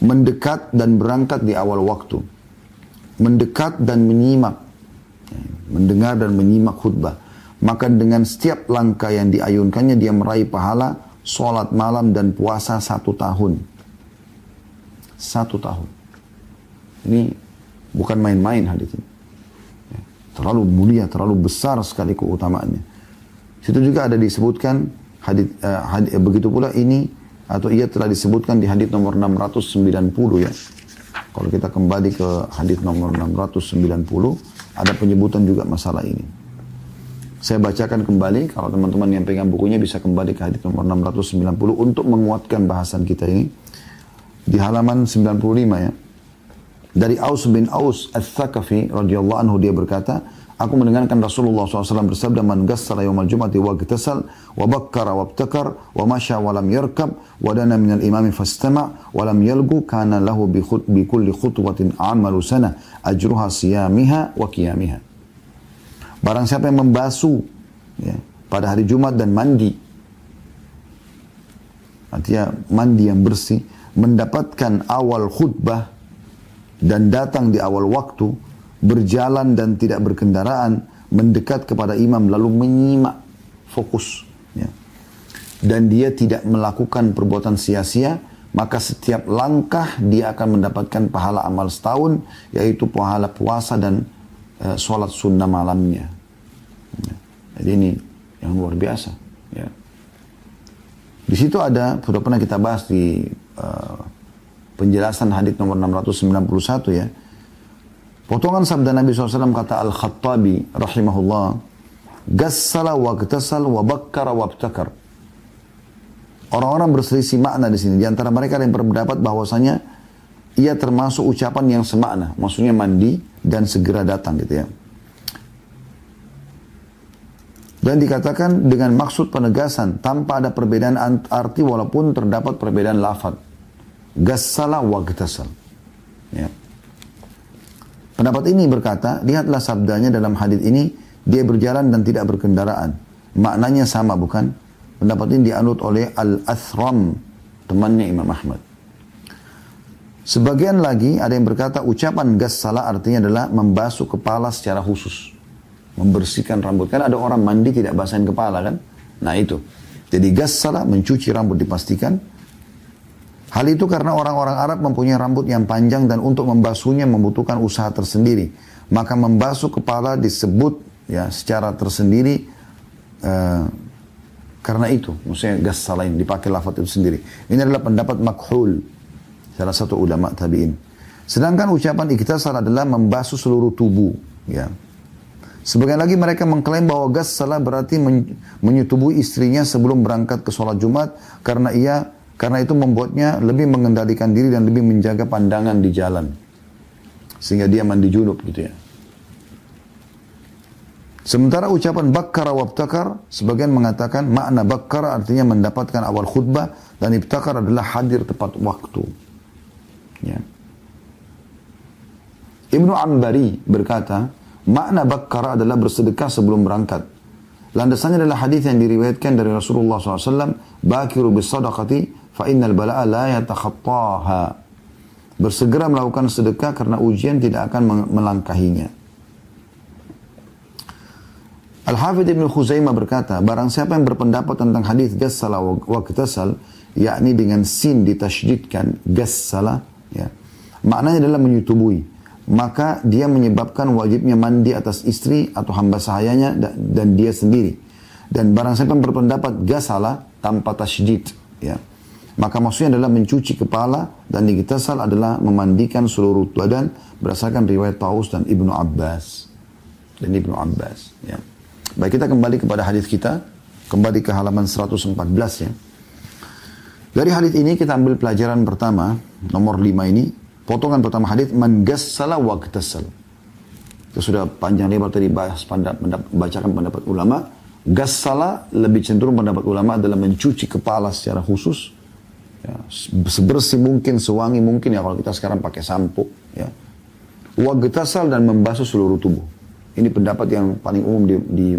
S1: Mendekat dan berangkat di awal waktu. Mendekat dan menyimak. Mendengar dan menyimak khutbah. Maka dengan setiap langkah yang diayunkannya dia meraih pahala sholat malam dan puasa satu tahun. Satu tahun. Ini bukan main-main hadis ini. Terlalu mulia, terlalu besar sekali keutamaannya. Situ juga ada disebutkan hadis uh, hadis, eh, begitu pula ini atau ia telah disebutkan di hadis nomor 690 ya. Kalau kita kembali ke hadis nomor 690 ada penyebutan juga masalah ini. Saya bacakan kembali kalau teman-teman yang pegang bukunya bisa kembali ke hadis nomor 690 untuk menguatkan bahasan kita ini di halaman 95 ya. Dari Aus bin Aus Al-Thaqafi radhiyallahu anhu dia berkata, Aku mendengarkan Rasulullah SAW bersabda, Man gassala yawmal jumati wa gtasal, wa bakkara wa abtakar, wa masya wa lam yarkab, wa dana minal imami fastama, wa lam yalgu, kana lahu bi, khut, bi kulli khutwatin amalu sana, ajruha siyamiha wa qiyamiha. Barang siapa yang membasuh ya, pada hari Jumat dan mandi, artinya mandi yang bersih, mendapatkan awal khutbah dan datang di awal waktu, berjalan dan tidak berkendaraan, mendekat kepada imam lalu menyimak fokus. Ya. Dan dia tidak melakukan perbuatan sia-sia, maka setiap langkah dia akan mendapatkan pahala amal setahun, yaitu pahala puasa dan uh, sholat sunnah malamnya. Ya. Jadi ini yang luar biasa. Ya. Di situ ada, sudah pernah kita bahas di uh, penjelasan hadis nomor 691 ya, Potongan sabda Nabi SAW kata Al-Khattabi rahimahullah, Gassala wa gtasal wa bakkara wa abtakar. Orang-orang berselisih makna di sini. Di antara mereka ada yang berpendapat bahwasanya ia termasuk ucapan yang semakna. Maksudnya mandi dan segera datang gitu ya. Dan dikatakan dengan maksud penegasan tanpa ada perbedaan arti walaupun terdapat perbedaan lafad. Gassala wa gtasal. Ya. Pendapat ini berkata, lihatlah sabdanya dalam hadis ini, dia berjalan dan tidak berkendaraan. Maknanya sama bukan? Pendapat ini dianut oleh Al-Athram, temannya Imam Ahmad. Sebagian lagi ada yang berkata ucapan gas salah artinya adalah membasuh kepala secara khusus. Membersihkan rambut. Kan ada orang mandi tidak basahin kepala kan? Nah itu. Jadi gas salah mencuci rambut dipastikan. Hal itu karena orang-orang Arab mempunyai rambut yang panjang dan untuk membasuhnya membutuhkan usaha tersendiri. Maka membasuh kepala disebut ya secara tersendiri uh, karena itu. Maksudnya gas salah ini dipakai lafaz itu sendiri. Ini adalah pendapat makhul salah satu ulama tabi'in. Sedangkan ucapan iktisal adalah membasuh seluruh tubuh. Ya. Sebagian lagi mereka mengklaim bahwa gas salah berarti menyetubui istrinya sebelum berangkat ke sholat Jumat karena ia karena itu membuatnya lebih mengendalikan diri dan lebih menjaga pandangan di jalan. Sehingga dia mandi junub gitu ya. Sementara ucapan bakkara wabtakar, sebagian mengatakan makna bakkara artinya mendapatkan awal khutbah dan ibtakar adalah hadir tepat waktu. Ya. Ibnu Ambari berkata, makna bakkara adalah bersedekah sebelum berangkat. Landasannya adalah hadis yang diriwayatkan dari Rasulullah SAW, Bakiru bisadaqati fa innal bala'a la yatakhattaha. Bersegera melakukan sedekah karena ujian tidak akan melangkahinya. Al-Hafidh Ibn Khuzaimah berkata, barang siapa yang berpendapat tentang hadis gassala wa kitasal, yakni dengan sin ditasydidkan gassala, Ya. Maknanya adalah menyetubui. Maka dia menyebabkan wajibnya mandi atas istri atau hamba sahayanya dan dia sendiri. Dan barang siapa yang berpendapat gasala tanpa tasydid. Ya. Maka maksudnya adalah mencuci kepala dan digitasal adalah memandikan seluruh badan berdasarkan riwayat Taus dan Ibnu Abbas. Dan Ibnu Abbas. Ya. Baik kita kembali kepada hadis kita. Kembali ke halaman 114 ya. Dari hadis ini kita ambil pelajaran pertama, nomor lima ini, potongan pertama hadis man gassala wa Kita sudah panjang lebar tadi bahas pendapat, pendapat, bacakan pendapat ulama. Gassala lebih cenderung pendapat ulama adalah mencuci kepala secara khusus. Ya, sebersih mungkin, sewangi mungkin ya kalau kita sekarang pakai sampo. Ya. Wagtasal dan membasuh seluruh tubuh. Ini pendapat yang paling umum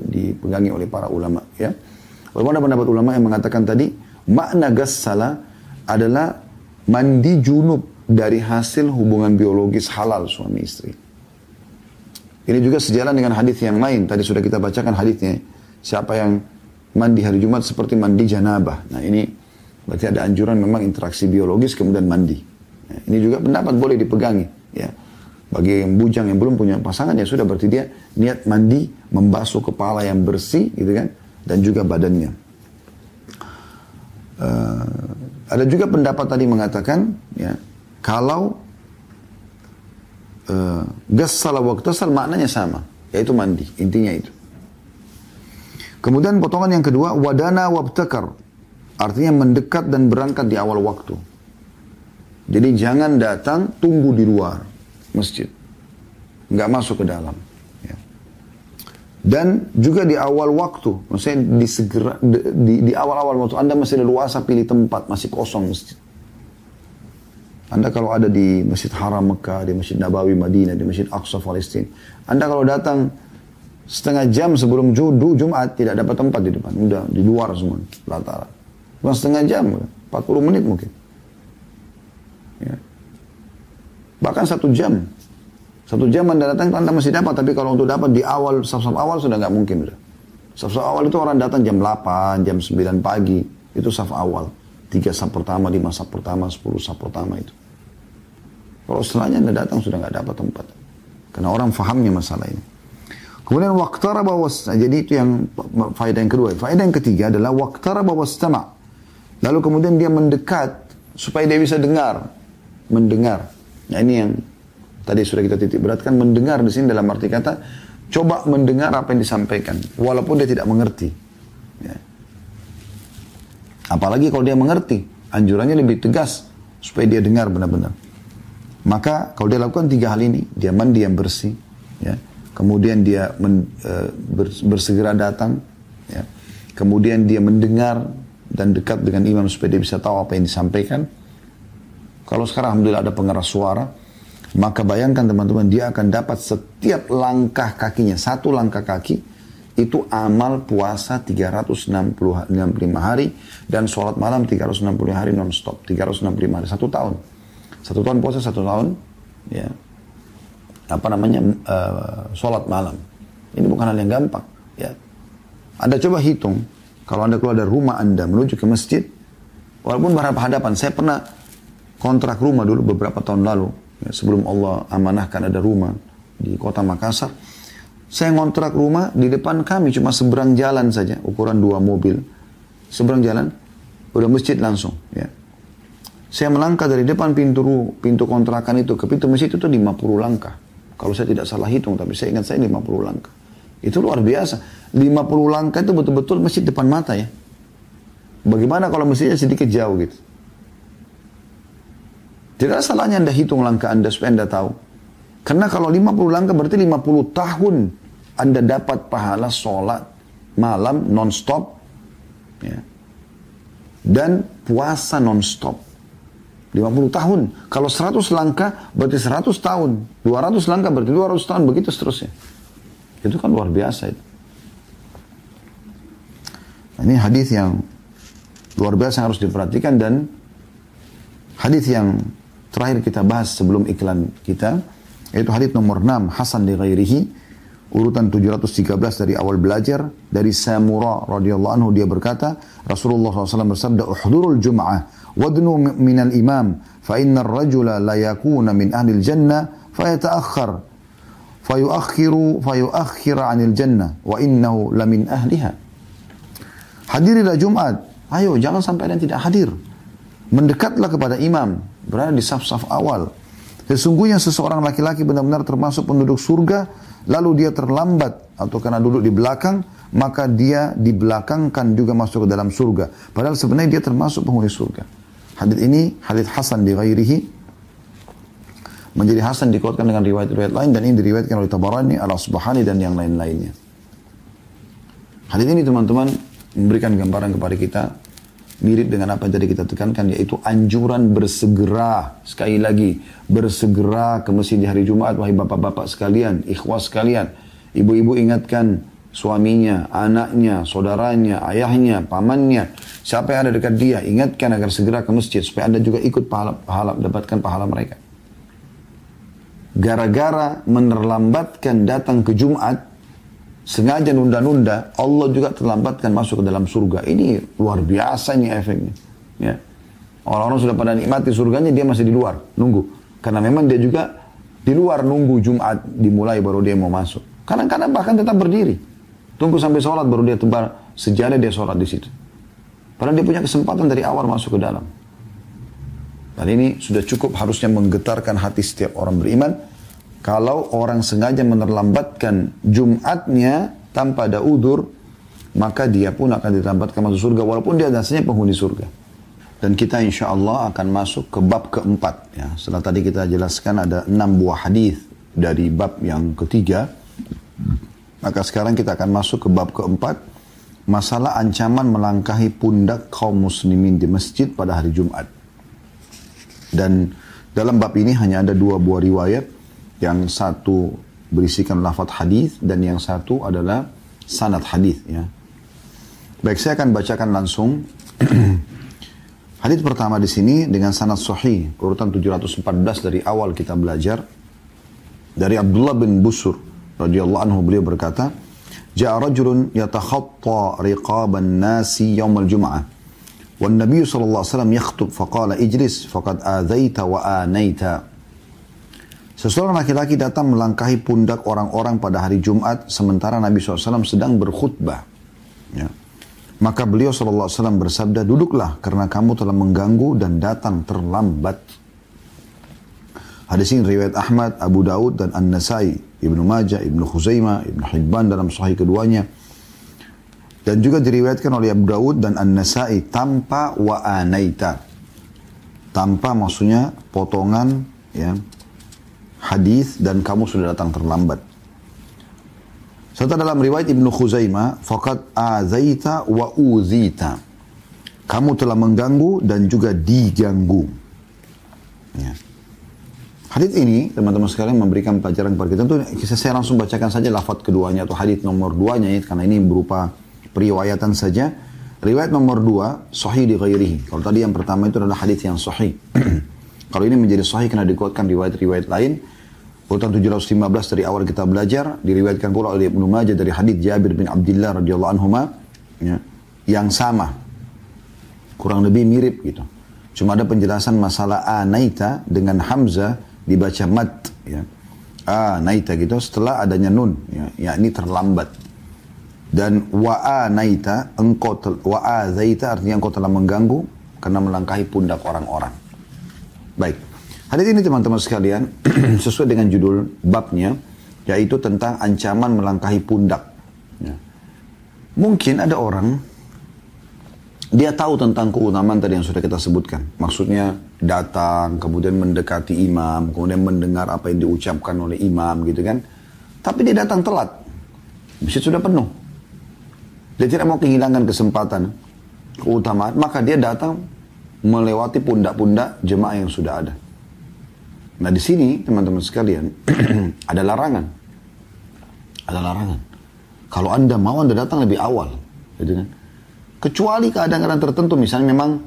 S1: dipegangi oleh para ulama. Ya. Ada pendapat ulama yang mengatakan tadi, Makna gassala adalah mandi junub dari hasil hubungan biologis halal suami istri. Ini juga sejalan dengan hadis yang lain. Tadi sudah kita bacakan hadisnya. Siapa yang mandi hari Jumat seperti mandi janabah. Nah ini berarti ada anjuran memang interaksi biologis kemudian mandi. Nah, ini juga pendapat boleh dipegangi. Ya. Bagi yang bujang yang belum punya pasangan ya sudah berarti dia niat mandi membasuh kepala yang bersih gitu kan dan juga badannya. Uh, ada juga pendapat tadi mengatakan ya kalau uh, gassala waktasal maknanya sama yaitu mandi intinya itu. Kemudian potongan yang kedua wadana wabtakar artinya mendekat dan berangkat di awal waktu. Jadi jangan datang tunggu di luar masjid. Nggak masuk ke dalam. Dan juga di awal waktu, maksudnya di, segera, di, awal-awal waktu Anda masih leluasa pilih tempat, masih kosong masjid. Anda kalau ada di Masjid Haram Mekah, di Masjid Nabawi Madinah, di Masjid Aqsa Palestina. Anda kalau datang setengah jam sebelum judu Jumat tidak dapat tempat di depan. Udah di luar semua, pelataran. Bukan setengah jam, 40 menit mungkin. Ya. Bahkan satu jam. Satu jam Anda datang, Anda masih dapat. Tapi kalau untuk dapat di awal, saf-saf awal sudah nggak mungkin. Udah. Saf-saf awal itu orang datang jam 8, jam 9 pagi. Itu saf awal. Tiga saf pertama, lima saf pertama, sepuluh saf pertama itu. Kalau setelahnya Anda datang sudah nggak dapat tempat. Karena orang fahamnya masalah ini. Kemudian waktara bawas, jadi itu yang faedah yang kedua. Faedah yang ketiga adalah waktara bawas tama. Lalu kemudian dia mendekat supaya dia bisa dengar, mendengar. Nah ini yang Tadi sudah kita titik beratkan mendengar di sini dalam arti kata coba mendengar apa yang disampaikan walaupun dia tidak mengerti. Ya. Apalagi kalau dia mengerti, anjurannya lebih tegas supaya dia dengar benar-benar. Maka kalau dia lakukan tiga hal ini, dia mandi yang bersih, ya. kemudian dia men, e, bersegera datang, ya. kemudian dia mendengar dan dekat dengan imam supaya dia bisa tahu apa yang disampaikan. Kalau sekarang alhamdulillah ada pengeras suara, maka bayangkan teman-teman, dia akan dapat setiap langkah kakinya, satu langkah kaki, itu amal puasa 365 hari dan sholat malam 365 hari non-stop, 365 hari, satu tahun. Satu tahun puasa, satu tahun ya apa namanya uh, sholat malam. Ini bukan hal yang gampang. Ya. Anda coba hitung, kalau Anda keluar dari rumah Anda menuju ke masjid, walaupun berhadapan, saya pernah kontrak rumah dulu beberapa tahun lalu, ya, sebelum Allah amanahkan ada rumah di kota Makassar. Saya ngontrak rumah di depan kami cuma seberang jalan saja, ukuran dua mobil. Seberang jalan, udah masjid langsung. Ya. Saya melangkah dari depan pintu pintu kontrakan itu ke pintu masjid itu 50 langkah. Kalau saya tidak salah hitung, tapi saya ingat saya 50 langkah. Itu luar biasa. 50 langkah itu betul-betul masjid depan mata ya. Bagaimana kalau masjidnya sedikit jauh gitu. Tidak salahnya Anda hitung langkah Anda supaya Anda tahu. Karena kalau 50 langkah berarti 50 tahun anda dapat pahala sholat malam non-stop ya. dan puasa non-stop. 50 tahun. Kalau 100 langkah berarti 100 tahun. 200 langkah berarti 200 tahun. Begitu seterusnya. Itu kan luar biasa itu. Nah, ini hadis yang luar biasa yang harus diperhatikan dan hadis yang terakhir kita bahas sebelum iklan kita yaitu hadis nomor 6 Hasan di ghairihi urutan 713 dari awal belajar dari Samura radhiyallahu anhu dia berkata Rasulullah SAW bersabda uhdurul jum'ah wadnu minal imam fa innar rajula la yakuna min ahli jannah fayata'akhkhar fayuakhiru fayuakhir 'anil jannah wa innahu la min ahliha. Hadirilah Jumat. Ayo jangan sampai kalian tidak hadir. Mendekatlah kepada imam. Berada di saf-saf awal. Sesungguhnya seseorang laki-laki benar-benar termasuk penduduk surga lalu dia terlambat atau karena duduk di belakang, maka dia di belakangkan juga masuk ke dalam surga. Padahal sebenarnya dia termasuk penghuni surga. Hadis ini hadis Hasan di ghairihi menjadi Hasan dikuatkan dengan riwayat-riwayat lain dan ini diriwayatkan oleh Tabarani, Al-Asbahani dan yang lain-lainnya. Hadis ini teman-teman memberikan gambaran kepada kita mirip dengan apa yang tadi kita tekankan yaitu anjuran bersegera sekali lagi bersegera ke masjid di hari Jumat wahai bapak-bapak sekalian ikhwas sekalian ibu-ibu ingatkan suaminya anaknya saudaranya ayahnya pamannya siapa yang ada dekat dia ingatkan agar segera ke masjid supaya anda juga ikut pahala, pahala dapatkan pahala mereka gara-gara menerlambatkan datang ke Jumat sengaja nunda-nunda, Allah juga terlambatkan masuk ke dalam surga. Ini luar biasa ini efeknya. Ya. Orang-orang sudah pada nikmati surganya, dia masih di luar, nunggu. Karena memang dia juga di luar nunggu Jumat dimulai baru dia mau masuk. Kadang-kadang bahkan tetap berdiri. Tunggu sampai sholat baru dia tebar sejadah dia sholat di situ. Padahal dia punya kesempatan dari awal masuk ke dalam. Dan ini sudah cukup harusnya menggetarkan hati setiap orang beriman kalau orang sengaja menerlambatkan Jumatnya tanpa ada udur, maka dia pun akan ditambatkan masuk surga walaupun dia dasarnya penghuni surga. Dan kita insya Allah akan masuk ke bab keempat. Ya, setelah tadi kita jelaskan ada enam buah hadis dari bab yang ketiga. Maka sekarang kita akan masuk ke bab keempat. Masalah ancaman melangkahi pundak kaum muslimin di masjid pada hari Jumat. Dan dalam bab ini hanya ada dua buah riwayat yang satu berisikan lafaz hadis dan yang satu adalah sanad hadis ya. Baik, saya akan bacakan langsung hadis pertama di sini dengan sanad sahih, urutan 714 dari awal kita belajar dari Abdullah bin Busur radhiyallahu anhu beliau berkata, "Ja'a rajulun yatakhatta riqaban nasi yawm al-jum'ah." والنبي صلى الله عليه وسلم يخطب فقال اجلس فقد آذيت وآنيت Seseorang laki-laki datang melangkahi pundak orang-orang pada hari Jumat sementara Nabi SAW sedang berkhutbah. Ya. Maka beliau SAW bersabda, duduklah karena kamu telah mengganggu dan datang terlambat. Hadis ini riwayat Ahmad, Abu Daud dan An-Nasai, Ibnu Majah, Ibnu Khuzaimah, Ibnu Hibban dalam sahih keduanya. Dan juga diriwayatkan oleh Abu Daud dan An-Nasai tanpa wa'anaita. Tanpa maksudnya potongan ya hadis dan kamu sudah datang terlambat. Serta dalam riwayat Ibnu Khuzaimah, fakat azaita wa uzita. Kamu telah mengganggu dan juga diganggu. Ya. Hadis ini, teman-teman sekalian memberikan pelajaran kepada kita. Tentu saya langsung bacakan saja lafaz keduanya atau hadis nomor duanya ya, karena ini berupa periwayatan saja. Riwayat nomor dua, sahih di ghairihi. Kalau tadi yang pertama itu adalah hadis yang sahih. Kalau ini menjadi sahih karena dikuatkan riwayat-riwayat lain. Urutan 715 dari awal kita belajar diriwayatkan pula oleh Ibnu Majah dari hadis Jabir bin Abdullah radhiyallahu anhu ya, yang sama. Kurang lebih mirip gitu. Cuma ada penjelasan masalah anaita dengan hamzah dibaca mat ya. Anaita gitu setelah adanya nun ya, yakni terlambat. Dan wa'a naita, engkau wa'a zaita artinya engkau telah mengganggu karena melangkahi pundak orang-orang. Baik. Hadis ini teman-teman sekalian sesuai dengan judul babnya yaitu tentang ancaman melangkahi pundak. Ya. Mungkin ada orang dia tahu tentang keutamaan tadi yang sudah kita sebutkan. Maksudnya datang, kemudian mendekati imam, kemudian mendengar apa yang diucapkan oleh imam gitu kan. Tapi dia datang telat. Masjid sudah penuh. Dia tidak mau kehilangan kesempatan, keutamaan, maka dia datang melewati pundak-pundak jemaah yang sudah ada. Nah di sini teman-teman sekalian ada larangan, ada larangan. Kalau anda mau anda datang lebih awal, gitu kan? Kecuali keadaan-keadaan tertentu, misalnya memang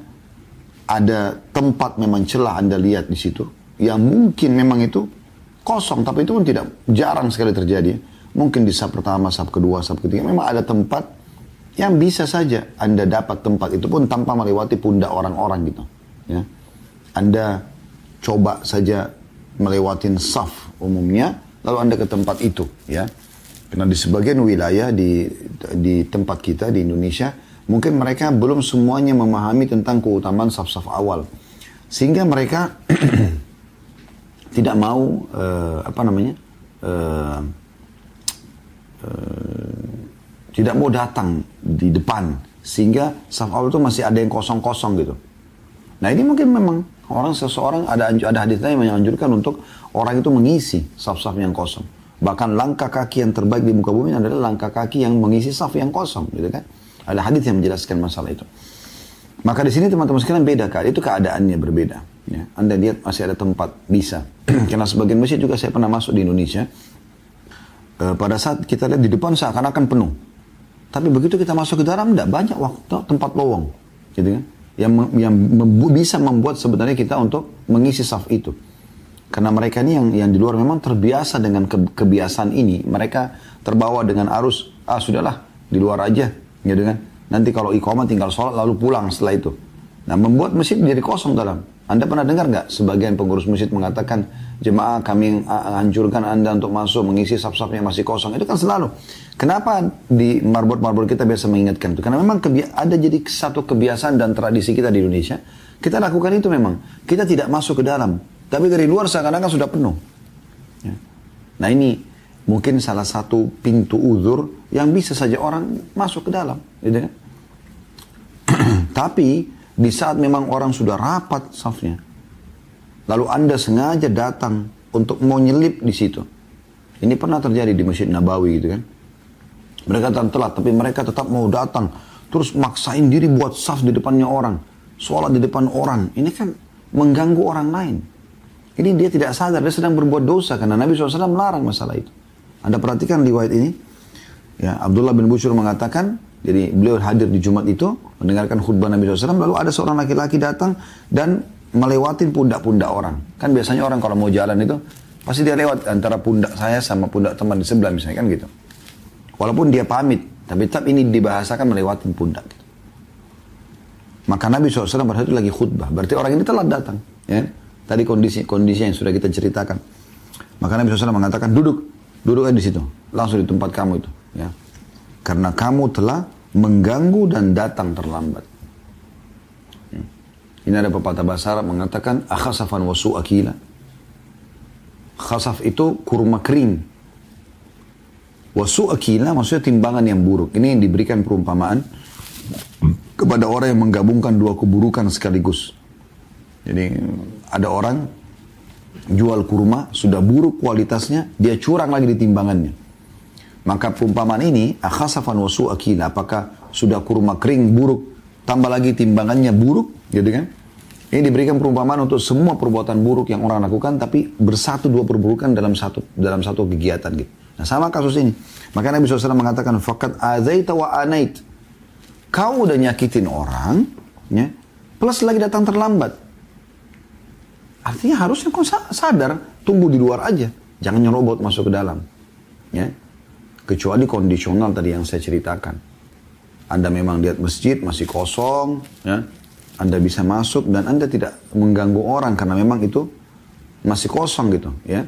S1: ada tempat memang celah anda lihat di situ, yang mungkin memang itu kosong, tapi itu pun tidak jarang sekali terjadi. Mungkin di sab pertama, sab kedua, sab ketiga, memang ada tempat yang bisa saja Anda dapat tempat itu pun tanpa melewati pundak orang-orang gitu. Ya. Anda coba saja melewatin saf umumnya, lalu Anda ke tempat itu. Ya. Karena di sebagian wilayah di, di tempat kita di Indonesia, mungkin mereka belum semuanya memahami tentang keutamaan saf-saf awal. Sehingga mereka tidak mau, uh, apa namanya, uh, uh, tidak mau datang di depan sehingga saf awal itu masih ada yang kosong-kosong gitu. Nah ini mungkin memang orang seseorang ada ada hadis yang menganjurkan untuk orang itu mengisi saf-saf yang kosong. Bahkan langkah kaki yang terbaik di muka bumi adalah langkah kaki yang mengisi saf yang kosong, gitu kan? Ada hadis yang menjelaskan masalah itu. Maka di sini teman-teman sekalian beda kan, itu keadaannya berbeda. Ya. Anda lihat masih ada tempat bisa. Karena sebagian masjid juga saya pernah masuk di Indonesia. E, pada saat kita lihat di depan seakan-akan penuh. Tapi begitu kita masuk ke dalam, tidak banyak waktu tempat lowong, gitu kan? Yang yang membu bisa membuat sebenarnya kita untuk mengisi saf itu. Karena mereka ini yang yang di luar memang terbiasa dengan ke, kebiasaan ini. Mereka terbawa dengan arus, ah sudahlah di luar aja, gitu kan? Nanti kalau iqamah tinggal sholat lalu pulang setelah itu. Nah membuat masjid menjadi kosong dalam. Anda pernah dengar nggak sebagian pengurus masjid mengatakan jemaah kami anjurkan Anda untuk masuk mengisi saf-saf yang masih kosong. Itu kan selalu. Kenapa di marbot-marbot kita biasa mengingatkan itu? Karena memang ada jadi satu kebiasaan dan tradisi kita di Indonesia. Kita lakukan itu memang. Kita tidak masuk ke dalam. Tapi dari luar seakan-akan sudah penuh. Ya. Nah ini mungkin salah satu pintu uzur yang bisa saja orang masuk ke dalam. Gitu kan? Tapi di saat memang orang sudah rapat safnya, lalu Anda sengaja datang untuk mau nyelip di situ. Ini pernah terjadi di Masjid Nabawi gitu kan. Mereka datang telat, tapi mereka tetap mau datang. Terus maksain diri buat saf di depannya orang. Sholat di depan orang. Ini kan mengganggu orang lain. Ini dia tidak sadar, dia sedang berbuat dosa. Karena Nabi SAW melarang masalah itu. Anda perhatikan riwayat ini. Ya, Abdullah bin Bushur mengatakan, jadi beliau hadir di Jumat itu, mendengarkan khutbah Nabi SAW, lalu ada seorang laki-laki datang dan melewati pundak-pundak orang. Kan biasanya orang kalau mau jalan itu, pasti dia lewat antara pundak saya sama pundak teman di sebelah misalnya kan gitu. Walaupun dia pamit, tapi tetap ini dibahasakan melewati pundak. Gitu. Maka Nabi SAW pada itu lagi khutbah, berarti orang ini telah datang. Ya. Tadi kondisi kondisi yang sudah kita ceritakan. Maka Nabi SAW mengatakan, duduk, duduk di situ, langsung di tempat kamu itu. Ya. Karena kamu telah mengganggu dan datang terlambat. Hmm. Ini ada pepatah bahasa Arab mengatakan akhasafan wasu akila. Khasaf itu kurma kering. Wasu akila maksudnya timbangan yang buruk. Ini yang diberikan perumpamaan kepada orang yang menggabungkan dua keburukan sekaligus. Jadi ada orang jual kurma sudah buruk kualitasnya, dia curang lagi di timbangannya. Maka perumpamaan ini, akhasafan wasu akila, apakah sudah kurma kering buruk, tambah lagi timbangannya buruk, gitu kan? Ini diberikan perumpamaan untuk semua perbuatan buruk yang orang lakukan, tapi bersatu dua perburukan dalam satu dalam satu kegiatan gitu. Nah sama kasus ini. Maka Nabi SAW mengatakan, Fakat azaita wa anait. Kau udah nyakitin orang, ya, plus lagi datang terlambat. Artinya harusnya kau sadar, tunggu di luar aja. Jangan nyerobot masuk ke dalam. Ya. Kecuali kondisional tadi yang saya ceritakan. Anda memang lihat masjid masih kosong, ya. Anda bisa masuk dan Anda tidak mengganggu orang karena memang itu masih kosong gitu, ya.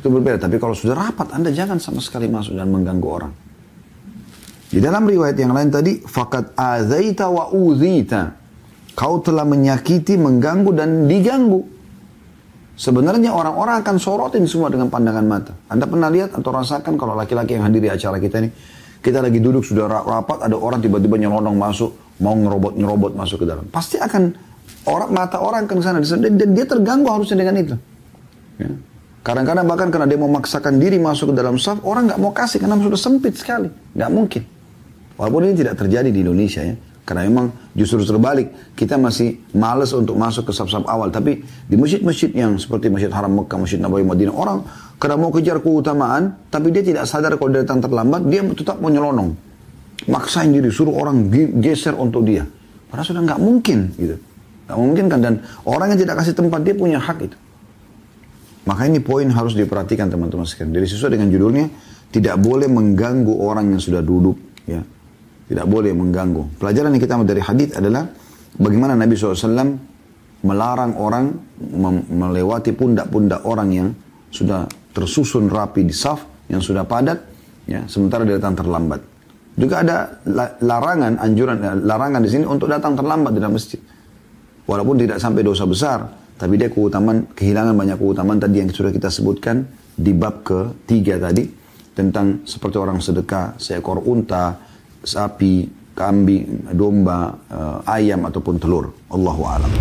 S1: Itu berbeda. Tapi kalau sudah rapat, Anda jangan sama sekali masuk dan mengganggu orang. Di dalam riwayat yang lain tadi, fakat azaita wa uzita. Kau telah menyakiti, mengganggu dan diganggu. Sebenarnya orang-orang akan sorotin semua dengan pandangan mata. Anda pernah lihat atau rasakan kalau laki-laki yang hadir di acara kita ini, kita lagi duduk sudah rapat, ada orang tiba-tiba nyelonong masuk, mau ngerobot-ngerobot masuk ke dalam. Pasti akan orang mata orang akan ke sana dan dia terganggu harusnya dengan itu. Ya. Kadang-kadang bahkan karena dia memaksakan diri masuk ke dalam saf, orang nggak mau kasih karena sudah sempit sekali, nggak mungkin. Walaupun ini tidak terjadi di Indonesia ya. Karena memang justru terbalik. Kita masih males untuk masuk ke sab-sab awal. Tapi di masjid-masjid yang seperti Masjid Haram Mekah, Masjid Nabawi Madinah. Orang karena mau kejar keutamaan. Tapi dia tidak sadar kalau dia datang terlambat. Dia tetap mau nyelonong. Maksain diri. Suruh orang geser untuk dia. Padahal sudah nggak mungkin gitu. Nggak mungkin kan. Dan orang yang tidak kasih tempat dia punya hak itu. Maka ini poin harus diperhatikan teman-teman sekalian. Dari sesuai dengan judulnya. Tidak boleh mengganggu orang yang sudah duduk. Ya tidak boleh mengganggu. Pelajaran yang kita ambil dari hadis adalah bagaimana Nabi SAW melarang orang melewati pundak-pundak orang yang sudah tersusun rapi di saf, yang sudah padat, ya, sementara dia datang terlambat. Juga ada larangan, anjuran, eh, larangan di sini untuk datang terlambat di dalam masjid. Walaupun tidak sampai dosa besar, tapi dia keutamaan, kehilangan banyak keutamaan tadi yang sudah kita sebutkan di bab ketiga tadi, tentang seperti orang sedekah, seekor unta, sapi, kambing, domba, uh, ayam ataupun telur. Allahu a'lam.